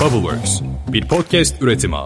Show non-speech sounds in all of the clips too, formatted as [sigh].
Bubbleworks, bir podcast üretimi.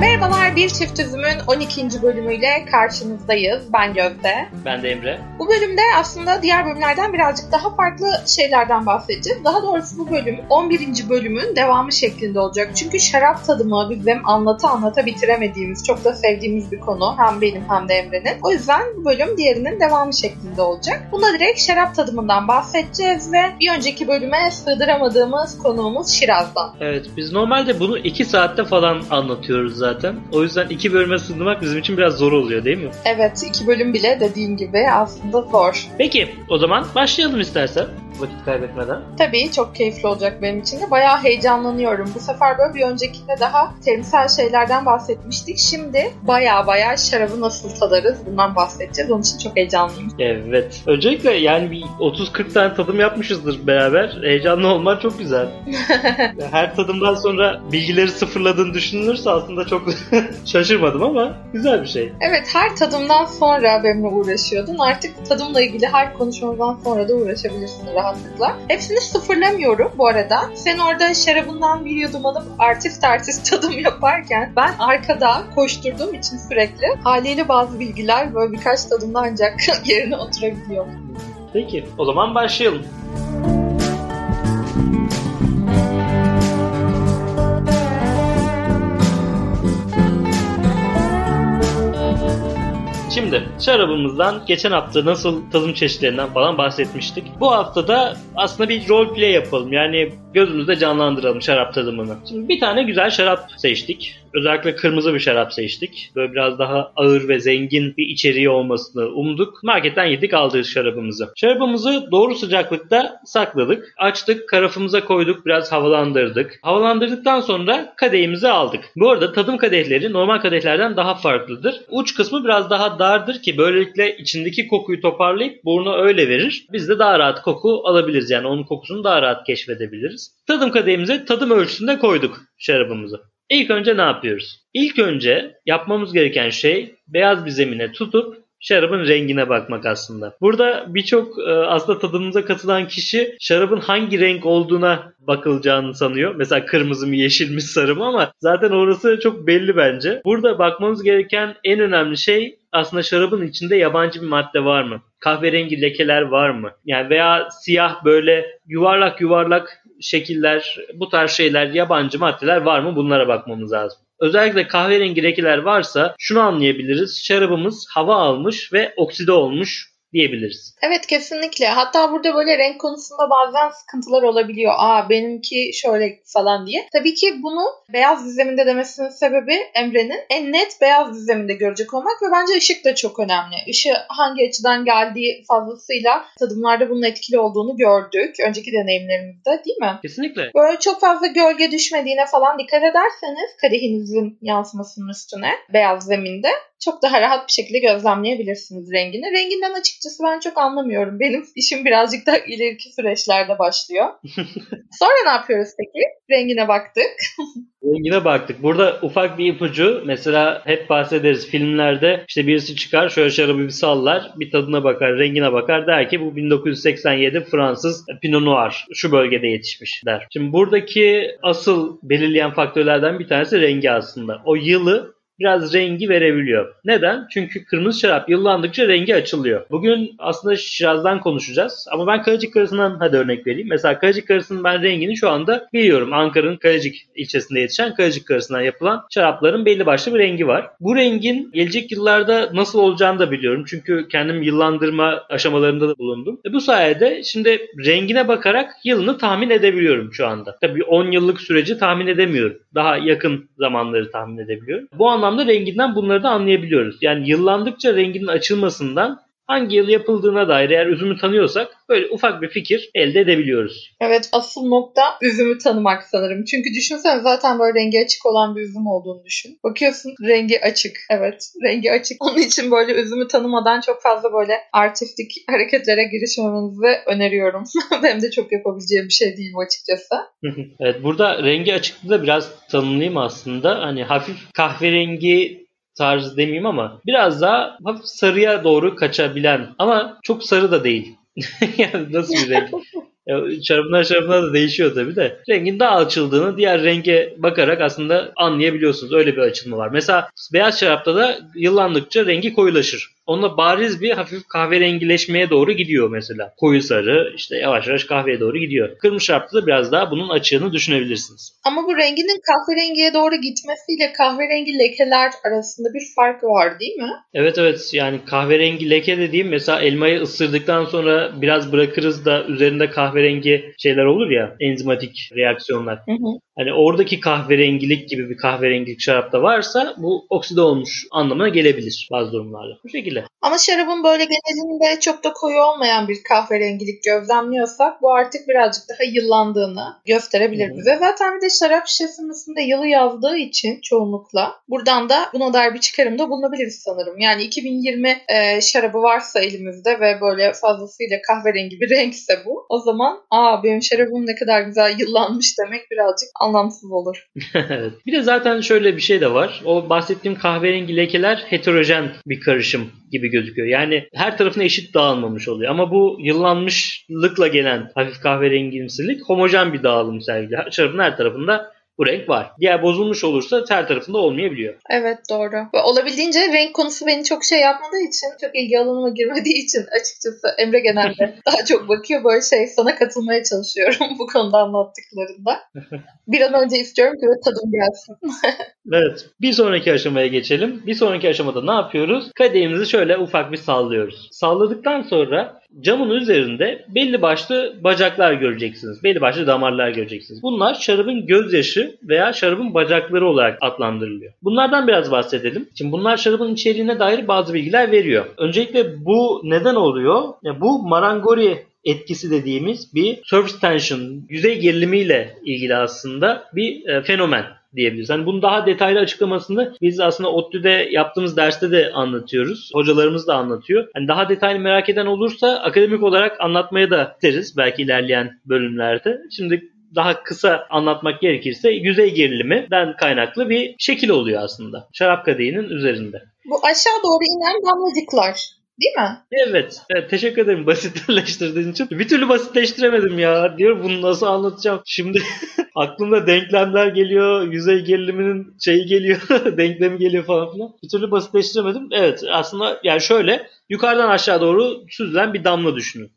Merhabalar, Bir Çift Üzüm'ün 12. bölümüyle karşınızdayız. Ben Gözde. Ben de Emre. Bu bölümde aslında diğer bölümlerden birazcık daha farklı şeylerden bahsedeceğiz. Daha doğrusu bu bölüm 11. bölümün devamı şeklinde olacak. Çünkü şarap tadımı bizim anlata anlata bitiremediğimiz, çok da sevdiğimiz bir konu. Hem benim hem de Emre'nin. O yüzden bu bölüm diğerinin devamı şeklinde olacak. Bunda direkt şarap tadımından bahsedeceğiz ve bir önceki bölüme sığdıramadığımız konuğumuz Şiraz'dan. Evet biz normalde bunu 2 saatte falan anlatıyoruz zaten. O yüzden iki bölüme sığdırmak bizim için biraz zor oluyor değil mi? Evet, iki bölüm bile dediğin gibi aslında zor. Peki o zaman başlayalım istersen vakit kaybetmeden. Tabii çok keyifli olacak benim için de. Bayağı heyecanlanıyorum. Bu sefer böyle bir öncekinde daha terimsel şeylerden bahsetmiştik. Şimdi bayağı bayağı şarabı nasıl tadarız bundan bahsedeceğiz. Onun için çok heyecanlıyım. Evet. Öncelikle yani bir 30-40 tane tadım yapmışızdır beraber. Heyecanlı olman çok güzel. [laughs] Her tadımdan sonra bilgileri sıfırladığını düşünülürse aslında çok [laughs] şaşırmadım ama güzel bir şey. Evet her tadımdan sonra benimle uğraşıyordun. Artık tadımla ilgili her konuşmamızdan sonra da uğraşabilirsin rahatlıkla. Hepsini sıfırlamıyorum bu arada. Sen orada şarabından bir yudum alıp artist artist [laughs] tadım yaparken ben arkada koşturduğum için sürekli haliyle bazı bilgiler böyle birkaç tadımda ancak [laughs] yerine oturabiliyor. Peki o zaman başlayalım. Şimdi şarabımızdan geçen hafta nasıl tadım çeşitlerinden falan bahsetmiştik. Bu haftada aslında bir role play yapalım. Yani gözümüzde canlandıralım şarap tadımını. Şimdi bir tane güzel şarap seçtik. Özellikle kırmızı bir şarap seçtik. Böyle biraz daha ağır ve zengin bir içeriği olmasını umduk. Marketten yedik aldık şarabımızı. Şarabımızı doğru sıcaklıkta sakladık. Açtık, karafımıza koyduk, biraz havalandırdık. Havalandırdıktan sonra kadehimizi aldık. Bu arada tadım kadehleri normal kadehlerden daha farklıdır. Uç kısmı biraz daha dardır ki böylelikle içindeki kokuyu toparlayıp burnu öyle verir. Biz de daha rahat koku alabiliriz. Yani onun kokusunu daha rahat keşfedebiliriz. Tadım kadehimize tadım ölçüsünde koyduk şarabımızı. İlk önce ne yapıyoruz? İlk önce yapmamız gereken şey beyaz bir zemine tutup şarabın rengine bakmak aslında. Burada birçok e, aslında tadımıza katılan kişi şarabın hangi renk olduğuna bakılacağını sanıyor. Mesela kırmızı mı, yeşil mi, sarı mı ama zaten orası çok belli bence. Burada bakmamız gereken en önemli şey aslında şarabın içinde yabancı bir madde var mı? Kahverengi lekeler var mı? Yani veya siyah böyle yuvarlak yuvarlak şekiller, bu tarz şeyler, yabancı maddeler var mı? Bunlara bakmamız lazım. Özellikle kahverengi lekeler varsa şunu anlayabiliriz. Şarabımız hava almış ve okside olmuş diyebiliriz. Evet kesinlikle. Hatta burada böyle renk konusunda bazen sıkıntılar olabiliyor. Aa benimki şöyle falan diye. Tabii ki bunu beyaz dizeminde demesinin sebebi Emre'nin en net beyaz dizeminde görecek olmak ve bence ışık da çok önemli. Işığı hangi açıdan geldiği fazlasıyla tadımlarda bunun etkili olduğunu gördük. Önceki deneyimlerimizde değil mi? Kesinlikle. Böyle çok fazla gölge düşmediğine falan dikkat ederseniz kadehinizin yansımasının üstüne beyaz zeminde çok daha rahat bir şekilde gözlemleyebilirsiniz rengini. Renginden açıkçası ben çok anlamıyorum. Benim işim birazcık daha ileriki süreçlerde başlıyor. [laughs] Sonra ne yapıyoruz peki? Rengine baktık. [laughs] Rengine baktık. Burada ufak bir ipucu. Mesela hep bahsederiz filmlerde işte birisi çıkar şöyle şarabı bir sallar bir tadına bakar rengine bakar der ki bu 1987 Fransız Pinot Noir şu bölgede yetişmiş der. Şimdi buradaki asıl belirleyen faktörlerden bir tanesi rengi aslında. O yılı biraz rengi verebiliyor. Neden? Çünkü kırmızı şarap yıllandıkça rengi açılıyor. Bugün aslında Şiraz'dan konuşacağız. Ama ben Kayacık Karası'ndan hadi örnek vereyim. Mesela Kayacık Karası'nın ben rengini şu anda biliyorum. Ankara'nın Kayacık ilçesinde yetişen Kayacık Karası'ndan yapılan şarapların belli başlı bir rengi var. Bu rengin gelecek yıllarda nasıl olacağını da biliyorum. Çünkü kendim yıllandırma aşamalarında da bulundum. E bu sayede şimdi rengine bakarak yılını tahmin edebiliyorum şu anda. Tabii 10 yıllık süreci tahmin edemiyorum. Daha yakın zamanları tahmin edebiliyorum. Bu anlamda renginden bunları da anlayabiliyoruz. Yani yıllandıkça renginin açılmasından hangi yıl yapıldığına dair eğer üzümü tanıyorsak böyle ufak bir fikir elde edebiliyoruz. Evet asıl nokta üzümü tanımak sanırım. Çünkü düşünsen zaten böyle rengi açık olan bir üzüm olduğunu düşün. Bakıyorsun rengi açık. Evet rengi açık. Onun için böyle üzümü tanımadan çok fazla böyle artistik hareketlere girişmemenizi öneriyorum. [laughs] Benim de çok yapabileceğim bir şey değil bu açıkçası. evet burada rengi açıklığı da biraz tanımlayayım aslında. Hani hafif kahverengi tarzı demeyeyim ama biraz daha hafif sarıya doğru kaçabilen ama çok sarı da değil. [laughs] yani nasıl bir renk? [laughs] Şarabından şarabına da değişiyor tabii de. Rengin daha açıldığını diğer renge bakarak aslında anlayabiliyorsunuz. Öyle bir açılma var. Mesela beyaz şarapta da yıllandıkça rengi koyulaşır. Onunla bariz bir hafif kahverengileşmeye doğru gidiyor mesela. Koyu sarı işte yavaş yavaş kahveye doğru gidiyor. Kırmızı şarapta da biraz daha bunun açığını düşünebilirsiniz. Ama bu renginin kahverengiye doğru gitmesiyle kahverengi lekeler arasında bir fark var değil mi? Evet evet yani kahverengi leke dediğim mesela elmayı ısırdıktan sonra biraz bırakırız da üzerinde kahverengi şeyler olur ya enzimatik reaksiyonlar. Hı hı. Hani oradaki kahverengilik gibi bir kahverengilik şarapta varsa bu okside olmuş anlamına gelebilir bazı durumlarda. Bu şekilde. Ama şarabın böyle genelinde çok da koyu olmayan bir kahverengilik gözlemliyorsak bu artık birazcık daha yıllandığını gösterebilir Hı-hı. bize. Zaten bir de şarap şişesinin üstünde yılı yazdığı için çoğunlukla buradan da buna dair bir çıkarımda bulunabiliriz sanırım. Yani 2020 e, şarabı varsa elimizde ve böyle fazlasıyla kahverengi bir [laughs] renkse bu o zaman aa benim şarabım ne kadar güzel yıllanmış demek birazcık anlamsız olur. [laughs] evet. Bir de zaten şöyle bir şey de var. O bahsettiğim kahverengi lekeler heterojen bir karışım gibi gözüküyor. Yani her tarafına eşit dağılmamış oluyor. Ama bu yıllanmışlıkla gelen hafif kahverengimsilik homojen bir dağılım sergiliyor. Şarabın her tarafında bu renk var. Diğer bozulmuş olursa her tarafında olmayabiliyor. Evet doğru. Ve olabildiğince renk konusu beni çok şey yapmadığı için, çok ilgi alanıma girmediği için açıkçası Emre genelde [laughs] daha çok bakıyor böyle şey sana katılmaya çalışıyorum [laughs] bu konuda anlattıklarında. Bir an önce istiyorum ki tadım gelsin. [laughs] evet. Bir sonraki aşamaya geçelim. Bir sonraki aşamada ne yapıyoruz? Kadehimizi şöyle ufak bir sallıyoruz. Salladıktan sonra camın üzerinde belli başlı bacaklar göreceksiniz. Belli başlı damarlar göreceksiniz. Bunlar şarabın gözyaşı veya şarabın bacakları olarak adlandırılıyor. Bunlardan biraz bahsedelim. Şimdi bunlar şarabın içeriğine dair bazı bilgiler veriyor. Öncelikle bu neden oluyor? Ya bu marangori etkisi dediğimiz bir surface tension, yüzey gerilimiyle ilgili aslında bir e, fenomen diyebiliriz. Hani bunun daha detaylı açıklamasını biz aslında ODTÜ'de yaptığımız derste de anlatıyoruz. Hocalarımız da anlatıyor. Hani daha detaylı merak eden olursa akademik olarak anlatmaya da isteriz belki ilerleyen bölümlerde. Şimdi daha kısa anlatmak gerekirse yüzey geriliminden kaynaklı bir şekil oluyor aslında. Şarap kadehinin üzerinde. Bu aşağı doğru inen damlacıklar. Değil mi? Evet. evet. Teşekkür ederim basitleştirdiğin için. Bir türlü basitleştiremedim ya. Diyor bunu nasıl anlatacağım? Şimdi [laughs] aklımda denklemler geliyor. Yüzey geriliminin şeyi geliyor. [laughs] denklemi geliyor falan filan. Bir türlü basitleştiremedim. Evet aslında yani şöyle yukarıdan aşağı doğru süzülen bir damla düşünün.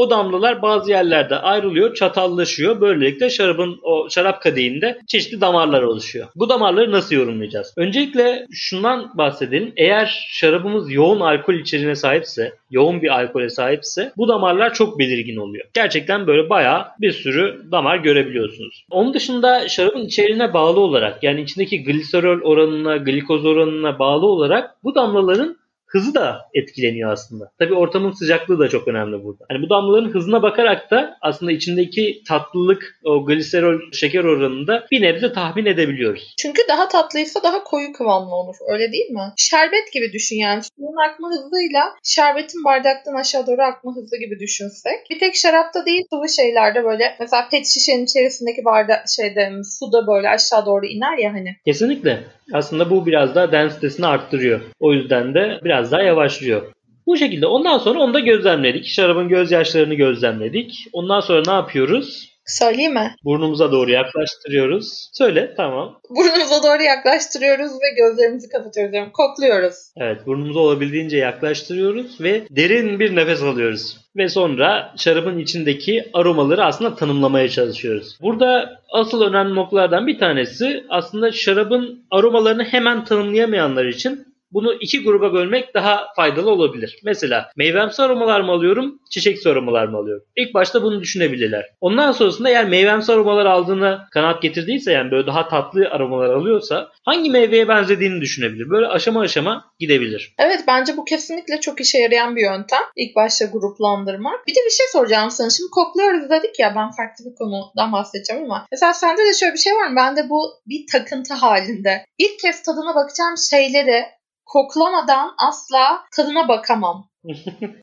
O damlalar bazı yerlerde ayrılıyor, çatallaşıyor. Böylelikle şarabın o şarap kadehinde çeşitli damarlar oluşuyor. Bu damarları nasıl yorumlayacağız? Öncelikle şundan bahsedelim. Eğer şarabımız yoğun alkol içeriğine sahipse, yoğun bir alkole sahipse bu damarlar çok belirgin oluyor. Gerçekten böyle bayağı bir sürü damar görebiliyorsunuz. Onun dışında şarabın içeriğine bağlı olarak yani içindeki gliserol oranına, glikoz oranına bağlı olarak bu damlaların hızı da etkileniyor aslında. Tabii ortamın sıcaklığı da çok önemli burada. Hani bu damlaların hızına bakarak da aslında içindeki tatlılık, o gliserol şeker oranında bir nebze tahmin edebiliyoruz. Çünkü daha tatlıysa daha koyu kıvamlı olur. Öyle değil mi? Şerbet gibi düşün yani. Suyun akma hızıyla şerbetin bardaktan aşağı doğru akma hızı gibi düşünsek. Bir tek şarapta değil sıvı şeylerde böyle mesela pet şişenin içerisindeki bardak şeyde suda böyle aşağı doğru iner ya hani. Kesinlikle. Aslında bu biraz daha densitesini arttırıyor. O yüzden de biraz daha yavaşlıyor. Bu şekilde ondan sonra onu da gözlemledik. Şarabın gözyaşlarını gözlemledik. Ondan sonra ne yapıyoruz? Söyleyeyim mi? Burnumuza doğru yaklaştırıyoruz. Söyle tamam. Burnumuza doğru yaklaştırıyoruz ve gözlerimizi kapatıyoruz. Yani kokluyoruz. Evet burnumuza olabildiğince yaklaştırıyoruz ve derin bir nefes alıyoruz. Ve sonra şarabın içindeki aromaları aslında tanımlamaya çalışıyoruz. Burada asıl önemli noktalardan bir tanesi aslında şarabın aromalarını hemen tanımlayamayanlar için bunu iki gruba bölmek daha faydalı olabilir. Mesela meyvemsi aromalar mı alıyorum, çiçeksi aromalar mı alıyorum? İlk başta bunu düşünebilirler. Ondan sonrasında eğer meyvemsi aromalar aldığını kanaat getirdiyse yani böyle daha tatlı aromalar alıyorsa hangi meyveye benzediğini düşünebilir. Böyle aşama aşama gidebilir. Evet bence bu kesinlikle çok işe yarayan bir yöntem. İlk başta gruplandırmak. Bir de bir şey soracağım sana. Şimdi kokluyoruz dedik ya ben farklı bir konudan bahsedeceğim ama mesela sende de şöyle bir şey var mı? Bende bu bir takıntı halinde. İlk kez tadına bakacağım şeyleri koklamadan asla tadına bakamam. [laughs]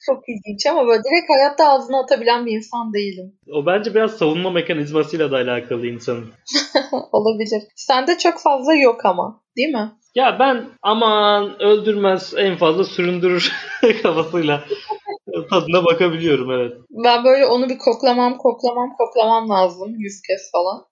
Çok ilginç ama böyle direkt hayatta ağzına atabilen bir insan değilim. O bence biraz savunma mekanizmasıyla da alakalı insanın. [laughs] Olabilir. Sende çok fazla yok ama değil mi? Ya ben aman öldürmez en fazla süründürür [laughs] kafasıyla tadına bakabiliyorum evet. Ben böyle onu bir koklamam koklamam koklamam lazım yüz kez falan.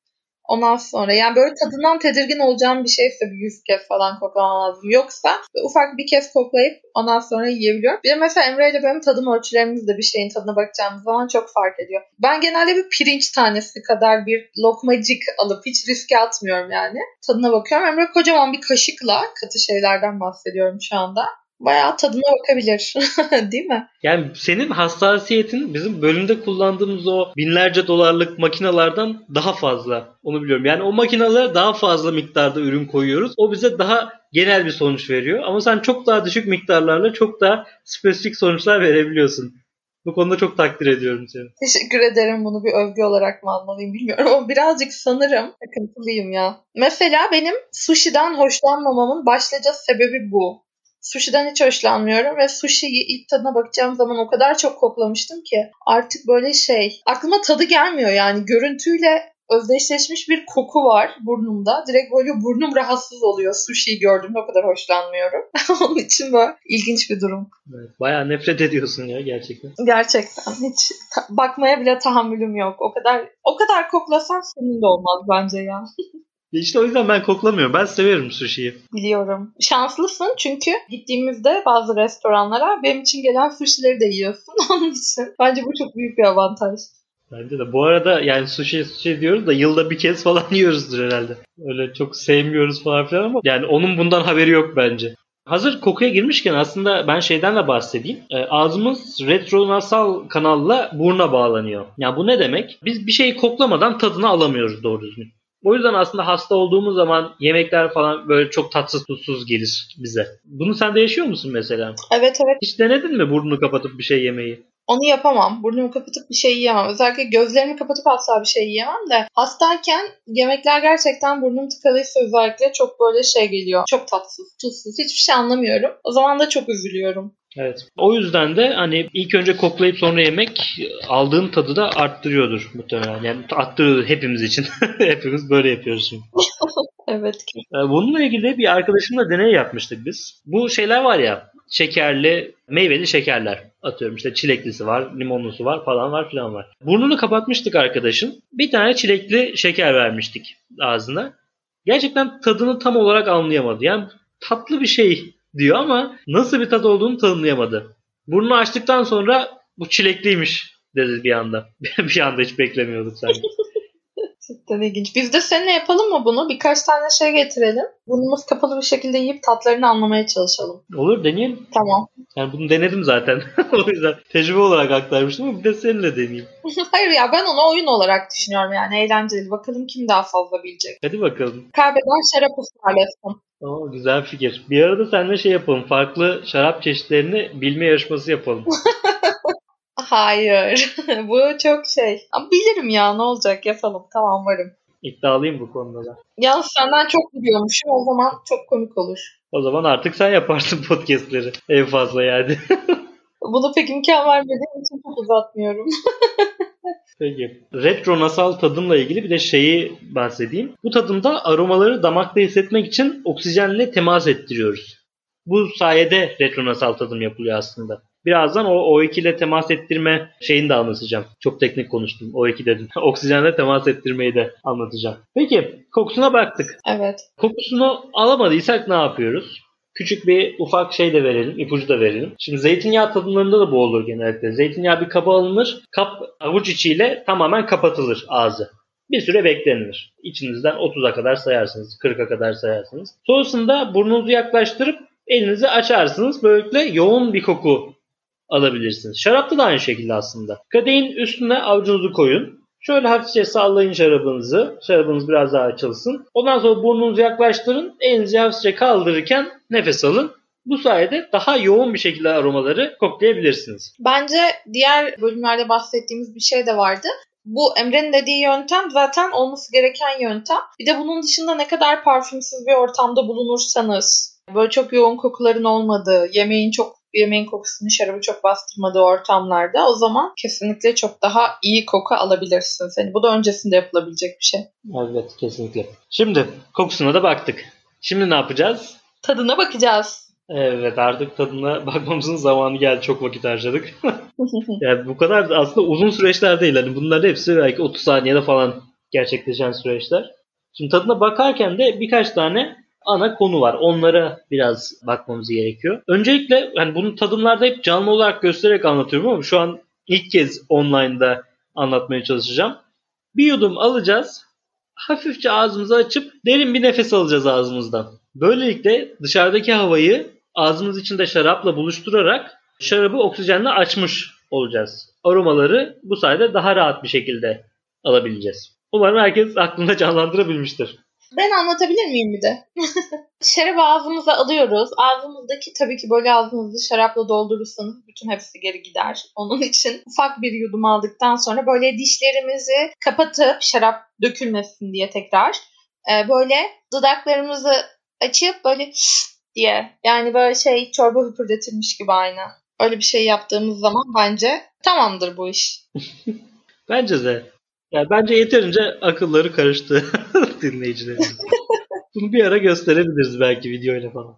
Ondan sonra yani böyle tadından tedirgin olacağım bir şeyse bir yüz kez falan koklamam lazım. Yoksa ufak bir kez koklayıp ondan sonra yiyebiliyorum. Bir de mesela Emre ile benim tadım ölçülerimiz de bir şeyin tadına bakacağımız zaman çok fark ediyor. Ben genelde bir pirinç tanesi kadar bir lokmacık alıp hiç riske atmıyorum yani. Tadına bakıyorum. Emre kocaman bir kaşıkla katı şeylerden bahsediyorum şu anda bayağı tadına bakabilir. [laughs] Değil mi? Yani senin hassasiyetin bizim bölümde kullandığımız o binlerce dolarlık makinalardan daha fazla. Onu biliyorum. Yani o makinalara daha fazla miktarda ürün koyuyoruz. O bize daha genel bir sonuç veriyor. Ama sen çok daha düşük miktarlarla çok daha spesifik sonuçlar verebiliyorsun. Bu konuda çok takdir ediyorum seni. Teşekkür ederim. Bunu bir övgü olarak mı anmalıyım bilmiyorum ama birazcık sanırım takıntılıyım ya. Mesela benim sushi'den hoşlanmamamın başlıca sebebi bu. Sushi'den hiç hoşlanmıyorum ve sushi'yi ilk tadına bakacağım zaman o kadar çok koklamıştım ki artık böyle şey aklıma tadı gelmiyor yani görüntüyle özdeşleşmiş bir koku var burnumda. Direkt böyle burnum rahatsız oluyor sushi'yi gördüğümde o kadar hoşlanmıyorum. [laughs] Onun için böyle ilginç bir durum. Evet, bayağı nefret ediyorsun ya gerçekten. Gerçekten hiç bakmaya bile tahammülüm yok. O kadar o kadar koklasan senin de olmaz bence ya. [laughs] İşte o yüzden ben koklamıyorum. Ben severim sushi'yi. Biliyorum. Şanslısın çünkü gittiğimizde bazı restoranlara benim için gelen sushi'leri de yiyorsun. [laughs] Onun için bence bu çok büyük bir avantaj. Bence de. Bu arada yani sushi sushi diyoruz da yılda bir kez falan [laughs] yiyoruzdur herhalde. Öyle çok sevmiyoruz falan filan ama yani onun bundan haberi yok bence. Hazır kokuya girmişken aslında ben şeyden de bahsedeyim. E, ağzımız retronasal kanalla buruna bağlanıyor. Ya bu ne demek? Biz bir şeyi koklamadan tadını alamıyoruz doğru düzgün. O yüzden aslında hasta olduğumuz zaman yemekler falan böyle çok tatsız tutsuz gelir bize. Bunu sen de yaşıyor musun mesela? Evet evet Hiç denedin mi burnunu kapatıp bir şey yemeyi? Onu yapamam. Burnumu kapatıp bir şey yiyemem. Özellikle gözlerimi kapatıp asla bir şey yiyemem de hastayken yemekler gerçekten burnum tıkalıysa özellikle çok böyle şey geliyor. Çok tatsız, tuzsuz. Hiçbir şey anlamıyorum. O zaman da çok üzülüyorum. Evet. O yüzden de hani ilk önce koklayıp sonra yemek aldığın tadı da arttırıyordur muhtemelen. Yani arttırıyordur hepimiz için. [laughs] hepimiz böyle yapıyoruz şimdi. [laughs] Evet. Ee, Bununla ilgili bir arkadaşımla deney yapmıştık biz. Bu şeyler var ya şekerli, meyveli şekerler. Atıyorum işte çileklisi var, limonlusu var falan var filan var. Burnunu kapatmıştık arkadaşın. Bir tane çilekli şeker vermiştik ağzına. Gerçekten tadını tam olarak anlayamadı. Yani tatlı bir şey diyor ama nasıl bir tat olduğunu tanımlayamadı. Burnunu açtıktan sonra bu çilekliymiş dedi bir anda. [laughs] bir anda hiç beklemiyorduk sanki. Cidden ilginç. Biz de seninle yapalım mı bunu? Birkaç tane şey getirelim. Burnumuz kapalı bir şekilde yiyip tatlarını anlamaya çalışalım. Olur deneyelim. Tamam. Yani bunu denedim zaten. [laughs] o yüzden tecrübe olarak aktarmıştım ama bir de seninle deneyeyim. [laughs] Hayır ya ben onu oyun olarak düşünüyorum yani eğlenceli. Bakalım kim daha fazla bilecek. Hadi bakalım. Kaybeden şarap ısmarlasın. Tamam güzel fikir. Bir arada seninle şey yapalım. Farklı şarap çeşitlerini bilme yarışması yapalım. [laughs] Hayır. [laughs] Bu çok şey. Ama bilirim ya ne olacak yapalım. Tamam varım. İddialıyım bu konuda da. Yalnız senden çok biliyormuşum o zaman çok komik olur. O zaman artık sen yaparsın [laughs] podcastleri. En fazla yani. [laughs] Bunu pek imkan vermediğim için çok uzatmıyorum. Peki. Retro nasal tadımla ilgili bir de şeyi bahsedeyim. Bu tadımda aromaları damakta hissetmek için oksijenle temas ettiriyoruz. Bu sayede retro nasal tadım yapılıyor aslında. Birazdan o O2 ile temas ettirme şeyini de anlatacağım. Çok teknik konuştum. O2 dedim. [laughs] Oksijenle temas ettirmeyi de anlatacağım. Peki kokusuna baktık. evet. Kokusunu alamadıysak ne yapıyoruz? Küçük bir ufak şey de verelim, ipucu da verelim. Şimdi zeytinyağı tadımlarında da bu olur genellikle. Zeytinyağı bir kaba alınır, kap avuç içiyle tamamen kapatılır ağzı. Bir süre beklenilir. İçinizden 30'a kadar sayarsınız, 40'a kadar sayarsınız. Sonrasında burnunuzu yaklaştırıp elinizi açarsınız. Böylelikle yoğun bir koku alabilirsiniz. Şarapta da aynı şekilde aslında. Kadehin üstüne avucunuzu koyun. Şöyle hafifçe sallayın şarabınızı. Şarabınız biraz daha açılsın. Ondan sonra burnunuzu yaklaştırın. Elinizi hafifçe kaldırırken nefes alın. Bu sayede daha yoğun bir şekilde aromaları koklayabilirsiniz. Bence diğer bölümlerde bahsettiğimiz bir şey de vardı. Bu Emre'nin dediği yöntem zaten olması gereken yöntem. Bir de bunun dışında ne kadar parfümsüz bir ortamda bulunursanız, böyle çok yoğun kokuların olmadığı, yemeğin çok yemeğin kokusunu şarabı çok bastırmadığı ortamlarda o zaman kesinlikle çok daha iyi koku alabilirsiniz. Yani bu da öncesinde yapılabilecek bir şey. Evet kesinlikle. Şimdi kokusuna da baktık. Şimdi ne yapacağız? Tadına bakacağız. Evet artık tadına [laughs] bakmamızın zamanı geldi. Çok vakit harcadık. [laughs] yani bu kadar aslında uzun süreçler değil. Hani bunların hepsi belki 30 saniyede falan gerçekleşen süreçler. Şimdi tadına bakarken de birkaç tane ana konu var. Onlara biraz bakmamız gerekiyor. Öncelikle hani bunu tadımlarda hep canlı olarak göstererek anlatıyorum ama şu an ilk kez online'da anlatmaya çalışacağım. Bir yudum alacağız. Hafifçe ağzımızı açıp derin bir nefes alacağız ağzımızdan. Böylelikle dışarıdaki havayı ağzımız içinde şarapla buluşturarak şarabı oksijenle açmış olacağız. Aromaları bu sayede daha rahat bir şekilde alabileceğiz. Umarım herkes aklında canlandırabilmiştir. Ben anlatabilir miyim bir de? [laughs] Şarabı ağzımıza alıyoruz. Ağzımızdaki tabii ki böyle ağzınızı şarapla doldurursanız bütün hepsi geri gider. Onun için ufak bir yudum aldıktan sonra böyle dişlerimizi kapatıp şarap dökülmesin diye tekrar e, böyle dudaklarımızı açıp böyle [sniffs] diye yani böyle şey çorba hüpürdetilmiş gibi aynı. Öyle bir şey yaptığımız zaman bence tamamdır bu iş. [laughs] bence de. Yani bence yeterince akılları karıştı [laughs] dinleyicilerin. Bunu bir ara gösterebiliriz belki videoyla falan.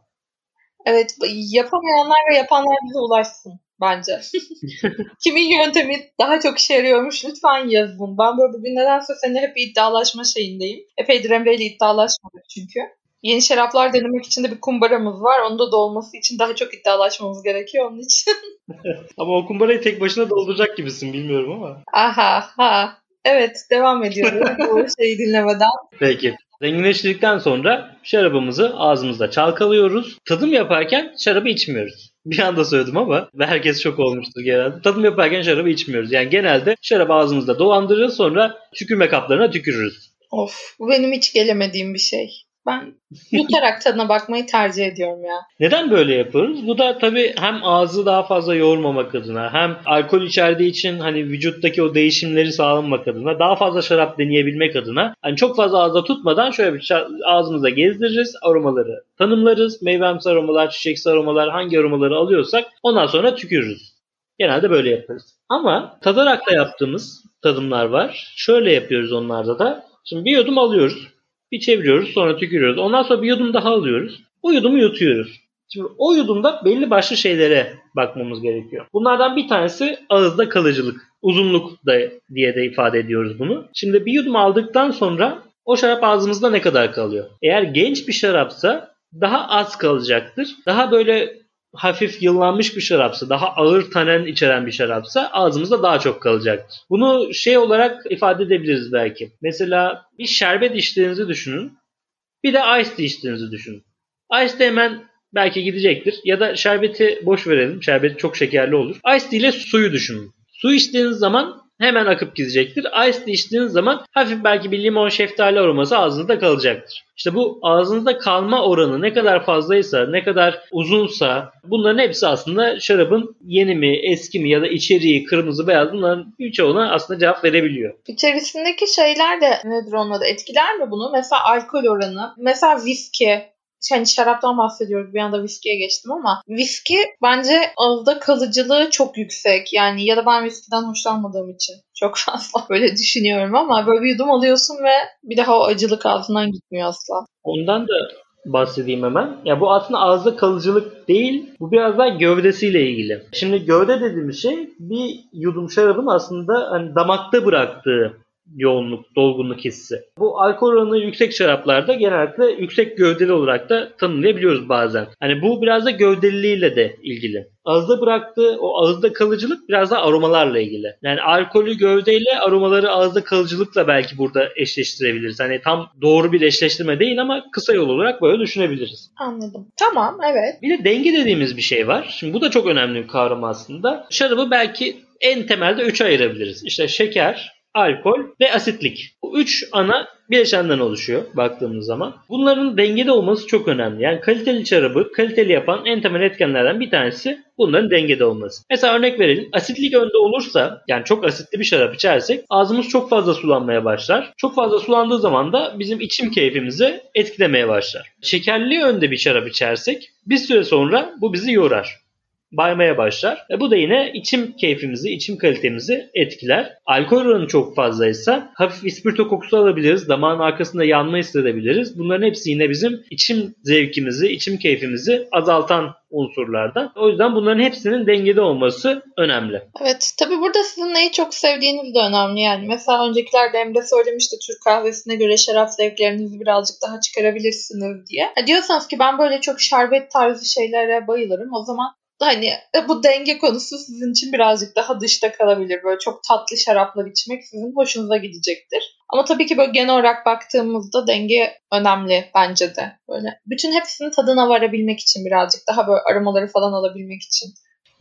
Evet yapamayanlar ve yapanlar bize ulaşsın bence. [laughs] Kimin yöntemi daha çok işe yarıyormuş lütfen yazın. Ben böyle bugün nedense seninle hep iddialaşma şeyindeyim. Epeydir Emre ile iddialaşmadık çünkü. Yeni şaraplar denemek için de bir kumbaramız var. Onu da dolması için daha çok iddialaşmamız gerekiyor onun için. [laughs] ama o kumbarayı tek başına dolduracak gibisin bilmiyorum ama. Aha ha. Evet devam ediyoruz [laughs] bu şeyi dinlemeden. Peki. Zenginleştirdikten sonra şarabımızı ağzımızda çalkalıyoruz. Tadım yaparken şarabı içmiyoruz. [laughs] Bir anda söyledim ama ve herkes çok olmuştur genelde. Tadım yaparken şarabı içmiyoruz. Yani genelde şarabı ağzımızda dolandırırız sonra tükürme kaplarına tükürürüz. Of bu benim hiç gelemediğim bir şey. Ben yutarak tadına bakmayı tercih ediyorum ya. Neden böyle yapıyoruz? Bu da tabii hem ağzı daha fazla yoğurmamak adına hem alkol içerdiği için hani vücuttaki o değişimleri sağlamak adına daha fazla şarap deneyebilmek adına hani çok fazla ağızda tutmadan şöyle bir ağzımıza gezdiririz aromaları tanımlarız. Meyvemsi aromalar, çiçeksi aromalar hangi aromaları alıyorsak ondan sonra tükürürüz. Genelde böyle yaparız. Ama tadarak da yaptığımız tadımlar var. Şöyle yapıyoruz onlarda da. Şimdi bir yudum alıyoruz. Bir çeviriyoruz sonra tükürüyoruz. Ondan sonra bir yudum daha alıyoruz. O yudumu yutuyoruz. Şimdi o yudumda belli başlı şeylere bakmamız gerekiyor. Bunlardan bir tanesi ağızda kalıcılık. Uzunluk da diye de ifade ediyoruz bunu. Şimdi bir yudum aldıktan sonra o şarap ağzımızda ne kadar kalıyor? Eğer genç bir şarapsa daha az kalacaktır. Daha böyle hafif yıllanmış bir şarapsa, daha ağır tanen içeren bir şarapsa ağzımızda daha çok kalacaktır. Bunu şey olarak ifade edebiliriz belki. Mesela bir şerbet içtiğinizi düşünün. Bir de ice içtiğinizi düşünün. Ice tea hemen belki gidecektir. Ya da şerbeti boş verelim. Şerbet çok şekerli olur. Ice ile suyu düşünün. Su içtiğiniz zaman hemen akıp gidecektir. Ice tea içtiğiniz zaman hafif belki bir limon şeftali aroması ağzınızda kalacaktır. İşte bu ağzınızda kalma oranı ne kadar fazlaysa, ne kadar uzunsa bunların hepsi aslında şarabın yeni mi, eski mi ya da içeriği, kırmızı, beyaz bunların birçoğuna aslında cevap verebiliyor. İçerisindeki şeyler de nedir onunla da etkiler mi bunu? Mesela alkol oranı, mesela viski, hani şaraptan bahsediyoruz bir anda viskiye geçtim ama viski bence ağızda kalıcılığı çok yüksek. Yani ya da ben viskiden hoşlanmadığım için çok [laughs] fazla böyle düşünüyorum ama böyle bir yudum alıyorsun ve bir daha o acılık ağzından gitmiyor asla. Ondan da bahsedeyim hemen. Ya bu aslında ağızda kalıcılık değil, bu biraz daha gövdesiyle ilgili. Şimdi gövde dediğimiz şey bir yudum şarabın aslında hani damakta bıraktığı yoğunluk, dolgunluk hissi. Bu alkol oranı yüksek şaraplarda genellikle yüksek gövdeli olarak da tanımlayabiliyoruz bazen. Hani bu biraz da gövdeliliğiyle de ilgili. Ağızda bıraktığı o ağızda kalıcılık biraz da aromalarla ilgili. Yani alkolü gövdeyle aromaları ağızda kalıcılıkla belki burada eşleştirebiliriz. Hani tam doğru bir eşleştirme değil ama kısa yol olarak böyle düşünebiliriz. Anladım. Tamam evet. Bir de denge dediğimiz bir şey var. Şimdi bu da çok önemli bir kavram aslında. Şarabı belki en temelde üçe ayırabiliriz. İşte şeker, alkol ve asitlik. Bu üç ana bileşenden oluşuyor baktığımız zaman. Bunların dengede olması çok önemli. Yani kaliteli şarabı kaliteli yapan en temel etkenlerden bir tanesi bunların dengede olması. Mesela örnek verelim. Asitlik önde olursa yani çok asitli bir şarap içersek ağzımız çok fazla sulanmaya başlar. Çok fazla sulandığı zaman da bizim içim keyfimizi etkilemeye başlar. Şekerli önde bir şarap içersek bir süre sonra bu bizi yorar baymaya başlar. E bu da yine içim keyfimizi, içim kalitemizi etkiler. Alkol oranı çok fazlaysa hafif ispirto kokusu alabiliriz. Damağın arkasında yanma hissedebiliriz. Bunların hepsi yine bizim içim zevkimizi, içim keyfimizi azaltan unsurlardan. O yüzden bunların hepsinin dengede olması önemli. Evet. Tabi burada sizin neyi çok sevdiğiniz de önemli yani. Mesela öncekilerde Emre söylemişti Türk kahvesine göre şarap zevklerinizi birazcık daha çıkarabilirsiniz diye. Ha diyorsanız ki ben böyle çok şerbet tarzı şeylere bayılırım. O zaman hani e, bu denge konusu sizin için birazcık daha dışta kalabilir. Böyle çok tatlı şaraplar içmek sizin hoşunuza gidecektir. Ama tabii ki böyle genel olarak baktığımızda denge önemli bence de. Böyle bütün hepsinin tadına varabilmek için birazcık daha böyle aromaları falan alabilmek için.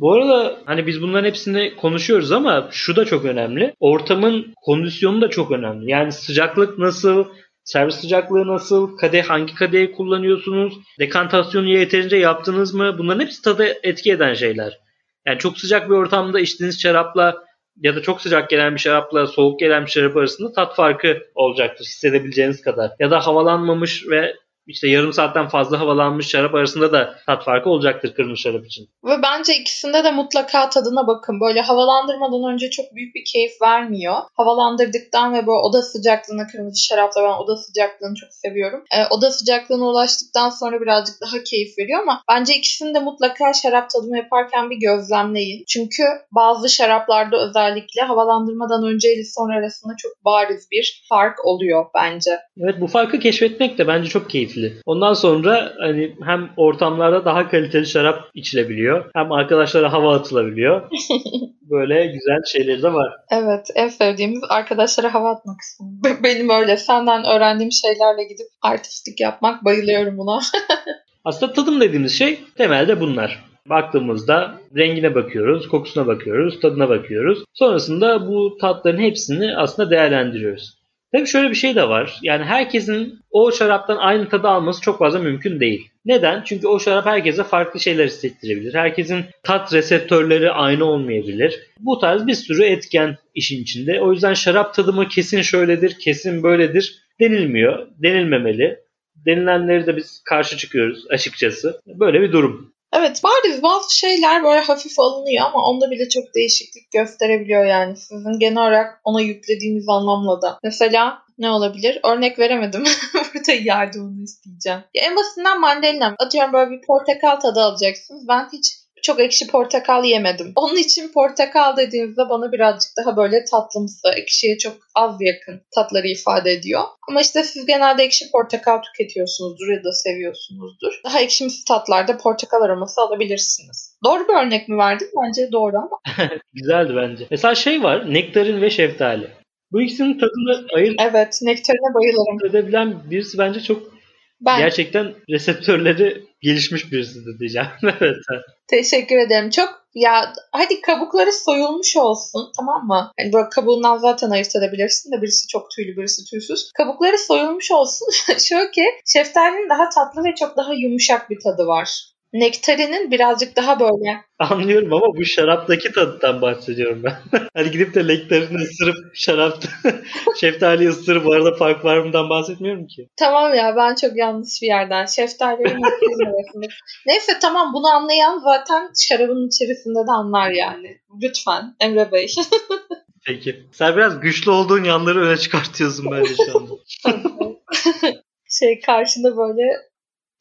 Bu arada hani biz bunların hepsini konuşuyoruz ama şu da çok önemli. Ortamın kondisyonu da çok önemli. Yani sıcaklık nasıl, Servis sıcaklığı nasıl? Kadeh hangi kadehi kullanıyorsunuz? Dekantasyonu yeterince yaptınız mı? Bunların hepsi tadı etki eden şeyler. Yani çok sıcak bir ortamda içtiğiniz şarapla ya da çok sıcak gelen bir şarapla soğuk gelen bir şarap arasında tat farkı olacaktır hissedebileceğiniz kadar. Ya da havalanmamış ve işte yarım saatten fazla havalanmış şarap arasında da tat farkı olacaktır kırmızı şarap için. Ve bence ikisinde de mutlaka tadına bakın. Böyle havalandırmadan önce çok büyük bir keyif vermiyor. Havalandırdıktan ve böyle oda sıcaklığına kırmızı şarapla ben oda sıcaklığını çok seviyorum. E, oda sıcaklığına ulaştıktan sonra birazcık daha keyif veriyor ama bence ikisini de mutlaka şarap tadımı yaparken bir gözlemleyin. Çünkü bazı şaraplarda özellikle havalandırmadan önce ile sonra arasında çok bariz bir fark oluyor bence. Evet bu farkı keşfetmek de bence çok keyifli keyifli. Ondan sonra hani hem ortamlarda daha kaliteli şarap içilebiliyor. Hem arkadaşlara hava atılabiliyor. [laughs] Böyle güzel şeyleri de var. Evet en sevdiğimiz arkadaşlara hava atmak kısmı. Benim öyle senden öğrendiğim şeylerle gidip artistlik yapmak bayılıyorum buna. [laughs] Aslında tadım dediğimiz şey temelde bunlar. Baktığımızda rengine bakıyoruz, kokusuna bakıyoruz, tadına bakıyoruz. Sonrasında bu tatların hepsini aslında değerlendiriyoruz. Tabii şöyle bir şey de var. Yani herkesin o şaraptan aynı tadı alması çok fazla mümkün değil. Neden? Çünkü o şarap herkese farklı şeyler hissettirebilir. Herkesin tat reseptörleri aynı olmayabilir. Bu tarz bir sürü etken işin içinde. O yüzden şarap tadımı kesin şöyledir, kesin böyledir denilmiyor. Denilmemeli. Denilenleri de biz karşı çıkıyoruz açıkçası. Böyle bir durum. Evet bariz bazı şeyler böyle hafif alınıyor ama onda bile çok değişiklik gösterebiliyor yani. Sizin genel olarak ona yüklediğiniz anlamla da. Mesela ne olabilir? Örnek veremedim. [laughs] Burada yardımını isteyeceğim. Ya en basitinden mandalina. Atıyorum böyle bir portakal tadı alacaksınız. Ben hiç çok ekşi portakal yemedim. Onun için portakal dediğinizde bana birazcık daha böyle tatlımsı, ekşiye çok az yakın tatları ifade ediyor. Ama işte siz genelde ekşi portakal tüketiyorsunuzdur ya da seviyorsunuzdur. Daha ekşimsi tatlarda portakal aroması alabilirsiniz. Doğru bir örnek mi verdim? Bence doğru ama. [laughs] Güzeldi bence. Mesela şey var, nektarin ve şeftali. Bu ikisinin tadını ayırt Evet, nektarine bayılırım. edebilen birisi bence çok ben... gerçekten reseptörleri gelişmiş birisi de diyeceğim. [laughs] evet. Teşekkür ederim. Çok ya hadi kabukları soyulmuş olsun tamam mı? Yani böyle kabuğundan zaten ayırt edebilirsin de birisi çok tüylü birisi tüysüz. Kabukları soyulmuş olsun. [laughs] Şöyle ki şeftalinin daha tatlı ve çok daha yumuşak bir tadı var. Nektarinin birazcık daha böyle. Anlıyorum ama bu şaraptaki tadından bahsediyorum ben. [laughs] hani gidip de nektarini ısırıp şarapta [laughs] şeftali ısırıp bu arada fark var mıdan bahsetmiyorum ki. Tamam ya ben çok yanlış bir yerden. Şeftali ve [laughs] Neyse tamam bunu anlayan zaten şarabın içerisinde de anlar yani. Lütfen Emre Bey. Peki. Sen biraz güçlü olduğun yanları öne çıkartıyorsun bence şu anda. şey karşında böyle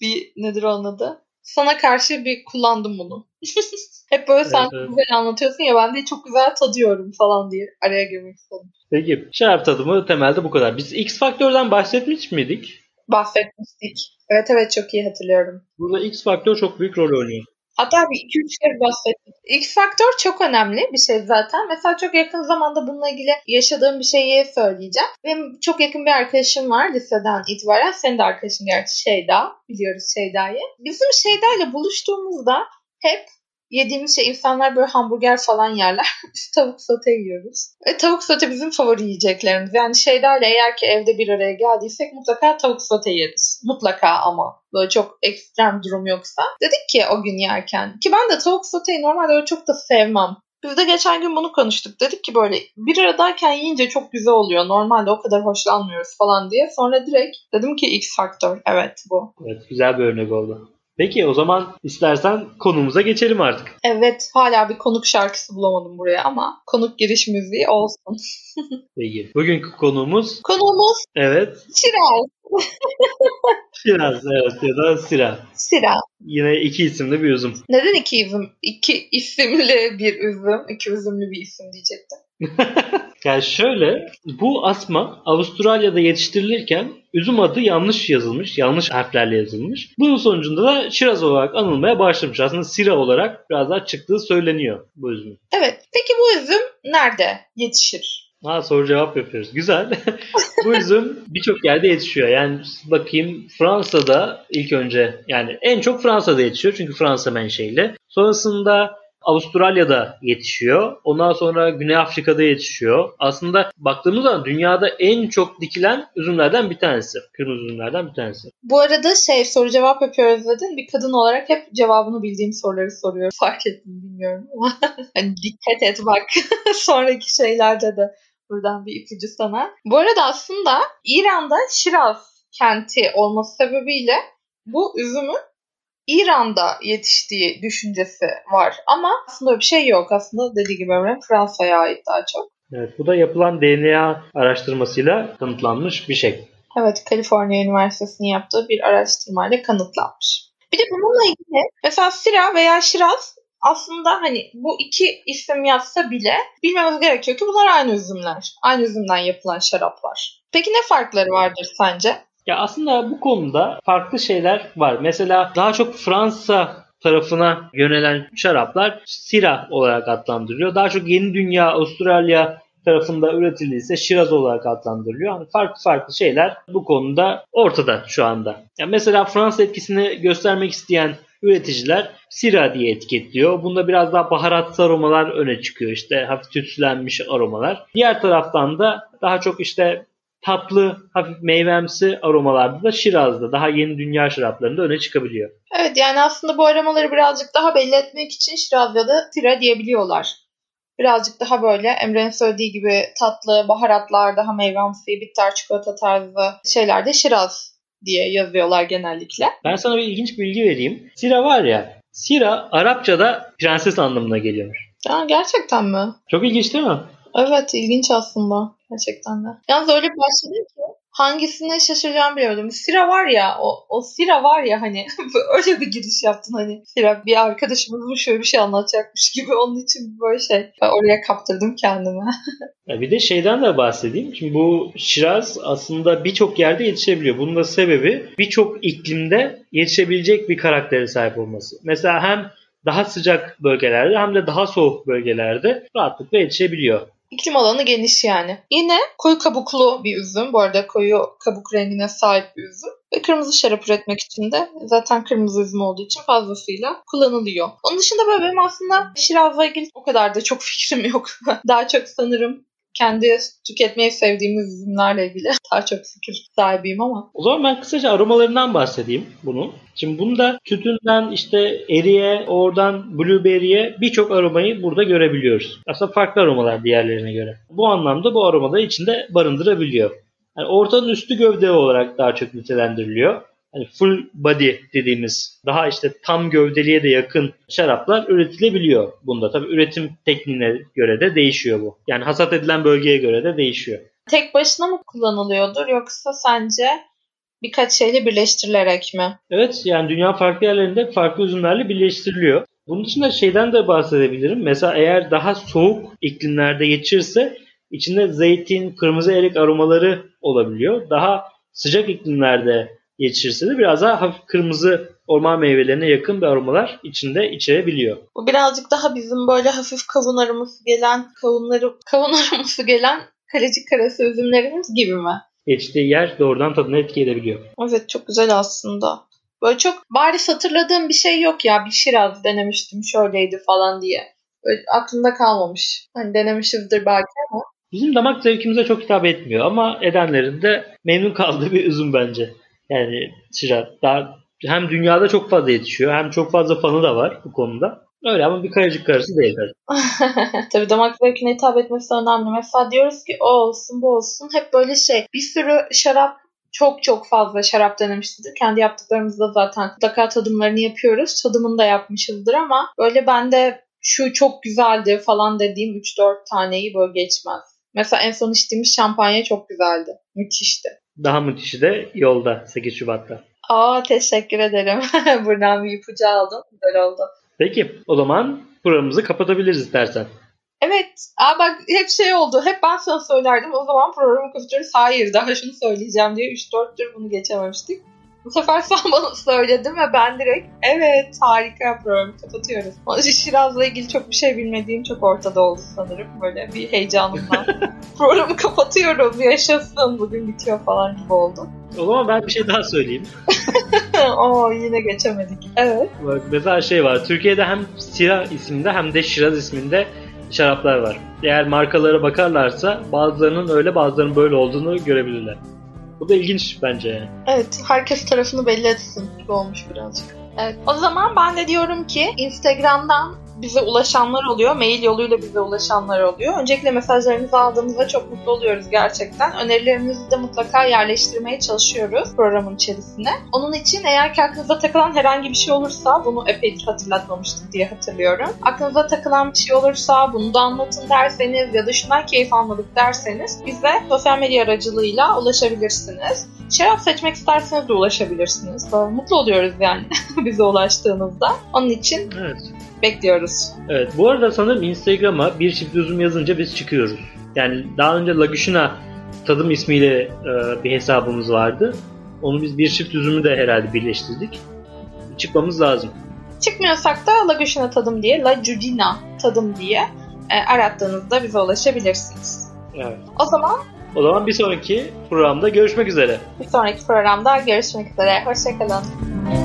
bir nedir onun adı? Sana karşı bir kullandım bunu. [laughs] Hep böyle sen Evet, evet. güzel anlatıyorsun ya ben de çok güzel tadıyorum falan diye araya girmek istedim. Peki şarap tadımı temelde bu kadar. Biz X faktörden bahsetmiş miydik? Bahsetmiştik. Evet evet çok iyi hatırlıyorum. Burada X faktör çok büyük rol oynuyor. Hatta bir iki üç kere bahsettim. X faktör çok önemli bir şey zaten. Mesela çok yakın zamanda bununla ilgili yaşadığım bir şeyi söyleyeceğim. Benim çok yakın bir arkadaşım var liseden itibaren. Senin de arkadaşın gerçi Şeyda. Biliyoruz Şeyda'yı. Bizim Şeyda ile buluştuğumuzda hep yediğimiz şey insanlar böyle hamburger falan yerler. [laughs] Biz tavuk sote yiyoruz. Ve tavuk sote bizim favori yiyeceklerimiz. Yani Şeyda ile eğer ki evde bir araya geldiysek mutlaka tavuk sote yeriz. Mutlaka ama. Böyle çok ekstrem durum yoksa. Dedik ki o gün yerken. Ki ben de tavuk soteyi normalde öyle çok da sevmem. Biz de geçen gün bunu konuştuk. Dedik ki böyle bir aradayken yiyince çok güzel oluyor. Normalde o kadar hoşlanmıyoruz falan diye. Sonra direkt dedim ki X faktör. Evet bu. Evet güzel bir örnek oldu. Peki o zaman istersen konumuza geçelim artık. Evet hala bir konuk şarkısı bulamadım buraya ama konuk giriş müziği olsun. [laughs] Peki. Bugünkü konuğumuz Konuğumuz evet Şiraz. [laughs] Şiraz evet ya da Sira. Sira. Yine iki isimli bir üzüm. Neden iki isim? İki isimli bir üzüm. iki üzümlü bir isim diyecektim. [laughs] Yani şöyle bu asma Avustralya'da yetiştirilirken üzüm adı yanlış yazılmış. Yanlış harflerle yazılmış. Bunun sonucunda da Şiraz olarak anılmaya başlamış. Aslında Sira olarak biraz daha çıktığı söyleniyor bu üzümün. Evet. Peki bu üzüm nerede yetişir? Ha soru cevap yapıyoruz. Güzel. [laughs] bu üzüm birçok yerde yetişiyor. Yani bakayım Fransa'da ilk önce yani en çok Fransa'da yetişiyor. Çünkü Fransa menşeili. Sonrasında Avustralya'da yetişiyor. Ondan sonra Güney Afrika'da yetişiyor. Aslında baktığımız zaman dünyada en çok dikilen üzümlerden bir tanesi. Kırmızı üzümlerden bir tanesi. Bu arada şey soru cevap yapıyoruz dedin. Bir kadın olarak hep cevabını bildiğim soruları soruyorum. Fark ettim bilmiyorum ama [laughs] hani dikkat et bak [laughs] sonraki şeylerde de buradan bir ipucu sana. Bu arada aslında İran'da Şiraz kenti olması sebebiyle bu üzümün İran'da yetiştiği düşüncesi var. Ama aslında öyle bir şey yok. Aslında dediği gibi Emre Fransa'ya ait daha çok. Evet, bu da yapılan DNA araştırmasıyla kanıtlanmış bir şey. Evet, Kaliforniya Üniversitesi'nin yaptığı bir araştırmayla kanıtlanmış. Bir de bununla ilgili mesela Sira veya Şiraz aslında hani bu iki isim yazsa bile bilmemiz gerekiyor ki bunlar aynı üzümler. Aynı üzümden yapılan şaraplar. Peki ne farkları vardır sence? Ya aslında bu konuda farklı şeyler var. Mesela daha çok Fransa tarafına yönelen şaraplar Sira olarak adlandırılıyor. Daha çok Yeni Dünya, Avustralya tarafında üretildiyse Şiraz olarak adlandırılıyor. Yani farklı farklı şeyler bu konuda ortada şu anda. Yani mesela Fransa etkisini göstermek isteyen üreticiler Sira diye etiketliyor. Bunda biraz daha baharatlı aromalar öne çıkıyor. İşte hafif tütsülenmiş aromalar. Diğer taraftan da daha çok işte tatlı, hafif meyvemsi aromalarda da Şiraz'da daha yeni dünya şaraplarında öne çıkabiliyor. Evet yani aslında bu aromaları birazcık daha belli etmek için Şiraz ya da Sira diyebiliyorlar. Birazcık daha böyle Emre'nin söylediği gibi tatlı, baharatlar, daha meyvemsi, bitter çikolata tarzı şeylerde Şiraz diye yazıyorlar genellikle. Ben sana bir ilginç bilgi vereyim. Sira var ya, Sira Arapçada prenses anlamına geliyormuş. Ya gerçekten mi? Çok ilginç değil mi? Evet ilginç aslında. Gerçekten de. Yalnız öyle başladı ki hangisine şaşıracağımı biliyordum. Sira var ya o, o Sira var ya hani [laughs] öyle bir giriş yaptın hani Sira bir arkadaşımız şöyle bir şey anlatacakmış gibi onun için böyle şey ben oraya kaptırdım kendimi. [laughs] Ya bir de şeyden de bahsedeyim. Şimdi bu Şiraz aslında birçok yerde yetişebiliyor. Bunun da sebebi birçok iklimde yetişebilecek bir karaktere sahip olması. Mesela hem daha sıcak bölgelerde hem de daha soğuk bölgelerde rahatlıkla yetişebiliyor. İklim alanı geniş yani. Yine koyu kabuklu bir üzüm. Bu arada koyu kabuk rengine sahip bir üzüm. Ve kırmızı şarap üretmek için de zaten kırmızı üzüm olduğu için fazlasıyla kullanılıyor. Onun dışında böyle benim aslında Şiraz'la ilgili o kadar da çok [laughs] fikrim yok. Daha çok sanırım kendi tüketmeyi sevdiğimiz üzümlerle ilgili [laughs] daha çok fikir sahibiyim ama. O zaman ben kısaca aromalarından bahsedeyim bunun. Şimdi bunda tütünden işte eriye, oradan blueberry'e birçok aromayı burada görebiliyoruz. Aslında farklı aromalar diğerlerine göre. Bu anlamda bu aromaları içinde barındırabiliyor. Yani ortanın üstü gövde olarak daha çok nitelendiriliyor. Hani full body dediğimiz daha işte tam gövdeliğe de yakın şaraplar üretilebiliyor bunda. Tabii üretim tekniğine göre de değişiyor bu. Yani hasat edilen bölgeye göre de değişiyor. Tek başına mı kullanılıyordur yoksa sence birkaç şeyle birleştirilerek mi? Evet yani dünya farklı yerlerinde farklı üzümlerle birleştiriliyor. Bunun dışında şeyden de bahsedebilirim. Mesela eğer daha soğuk iklimlerde geçirse içinde zeytin, kırmızı erik aromaları olabiliyor. Daha sıcak iklimlerde yetişirse de biraz daha hafif kırmızı orman meyvelerine yakın bir aromalar içinde içerebiliyor. Bu birazcık daha bizim böyle hafif kavun aroması gelen, kavunları, kavun aroması gelen kalecik karası üzümlerimiz gibi mi? Geçtiği yer doğrudan tadına etki edebiliyor. Evet çok güzel aslında. Böyle çok bariz hatırladığım bir şey yok ya. Bir Şiraz denemiştim şöyleydi falan diye. Böyle aklımda kalmamış. Hani denemişizdir belki ama. Bizim damak zevkimize çok hitap etmiyor ama edenlerin de memnun kaldığı bir üzüm bence. Yani Şiraz daha hem dünyada çok fazla yetişiyor hem çok fazla fanı da var bu konuda. Öyle ama bir kayacık karısı değil. [laughs] Tabii damak zevkine hitap etmesi önemli. Mesela diyoruz ki o olsun bu olsun. Hep böyle şey bir sürü şarap çok çok fazla şarap denemişizdir. Kendi yaptıklarımızda zaten mutlaka tadımlarını yapıyoruz. Tadımını da yapmışızdır ama böyle bende şu çok güzeldi falan dediğim 3-4 taneyi böyle geçmez. Mesela en son içtiğimiz şampanya çok güzeldi. Müthişti. Daha müthişi de yolda 8 Şubat'ta. Aa teşekkür ederim. [laughs] Buradan bir ipucu aldım. Güzel oldu. Peki o zaman programımızı kapatabiliriz istersen. Evet. Aa bak hep şey oldu. Hep ben sana söylerdim. O zaman programı kapatıyoruz. Hayır daha şunu söyleyeceğim diye 3-4'tür bunu geçememiştik. Bu sefer sen [laughs] bana söyledin ve ben direkt evet harika programı kapatıyoruz. O Şiraz'la ilgili çok bir şey bilmediğim çok ortada oldu sanırım. Böyle bir heyecanımdan. [laughs] programı kapatıyorum yaşasın bugün bitiyor falan gibi oldu. O zaman ben bir şey daha söyleyeyim. [laughs] Oo yine geçemedik. Evet. Bak mesela şey var. Türkiye'de hem Sira isminde hem de Şiraz isminde şaraplar var. Eğer markalara bakarlarsa bazılarının öyle bazılarının böyle olduğunu görebilirler. Bu da ilginç bence yani. Evet, herkes tarafını belli etsin gibi olmuş birazcık. Evet, o zaman ben de diyorum ki Instagram'dan bize ulaşanlar oluyor. Mail yoluyla bize ulaşanlar oluyor. Öncelikle mesajlarınızı aldığımızda çok mutlu oluyoruz gerçekten. Önerilerimizi de mutlaka yerleştirmeye çalışıyoruz programın içerisine. Onun için eğer ki aklınıza takılan herhangi bir şey olursa bunu epeydir hatırlatmamıştık diye hatırlıyorum. Aklınıza takılan bir şey olursa bunu da anlatın derseniz ya da şundan keyif almadık derseniz bize sosyal medya aracılığıyla ulaşabilirsiniz. Şarap seçmek isterseniz de ulaşabilirsiniz. Mutlu oluyoruz yani [laughs] bize ulaştığınızda. Onun için Evet. Bekliyoruz. Evet. Bu arada sanırım Instagram'a bir çift üzüm yazınca biz çıkıyoruz. Yani daha önce Laguşina tadım ismiyle e, bir hesabımız vardı. Onu biz bir çift üzümü de herhalde birleştirdik. Çıkmamız lazım. Çıkmıyorsak da Laguşina tadım diye, La Giudina tadım diye e, arattığınızda bize ulaşabilirsiniz. Evet. O zaman O zaman bir sonraki programda görüşmek üzere. bir sonraki programda görüşmek üzere. Hoşçakalın.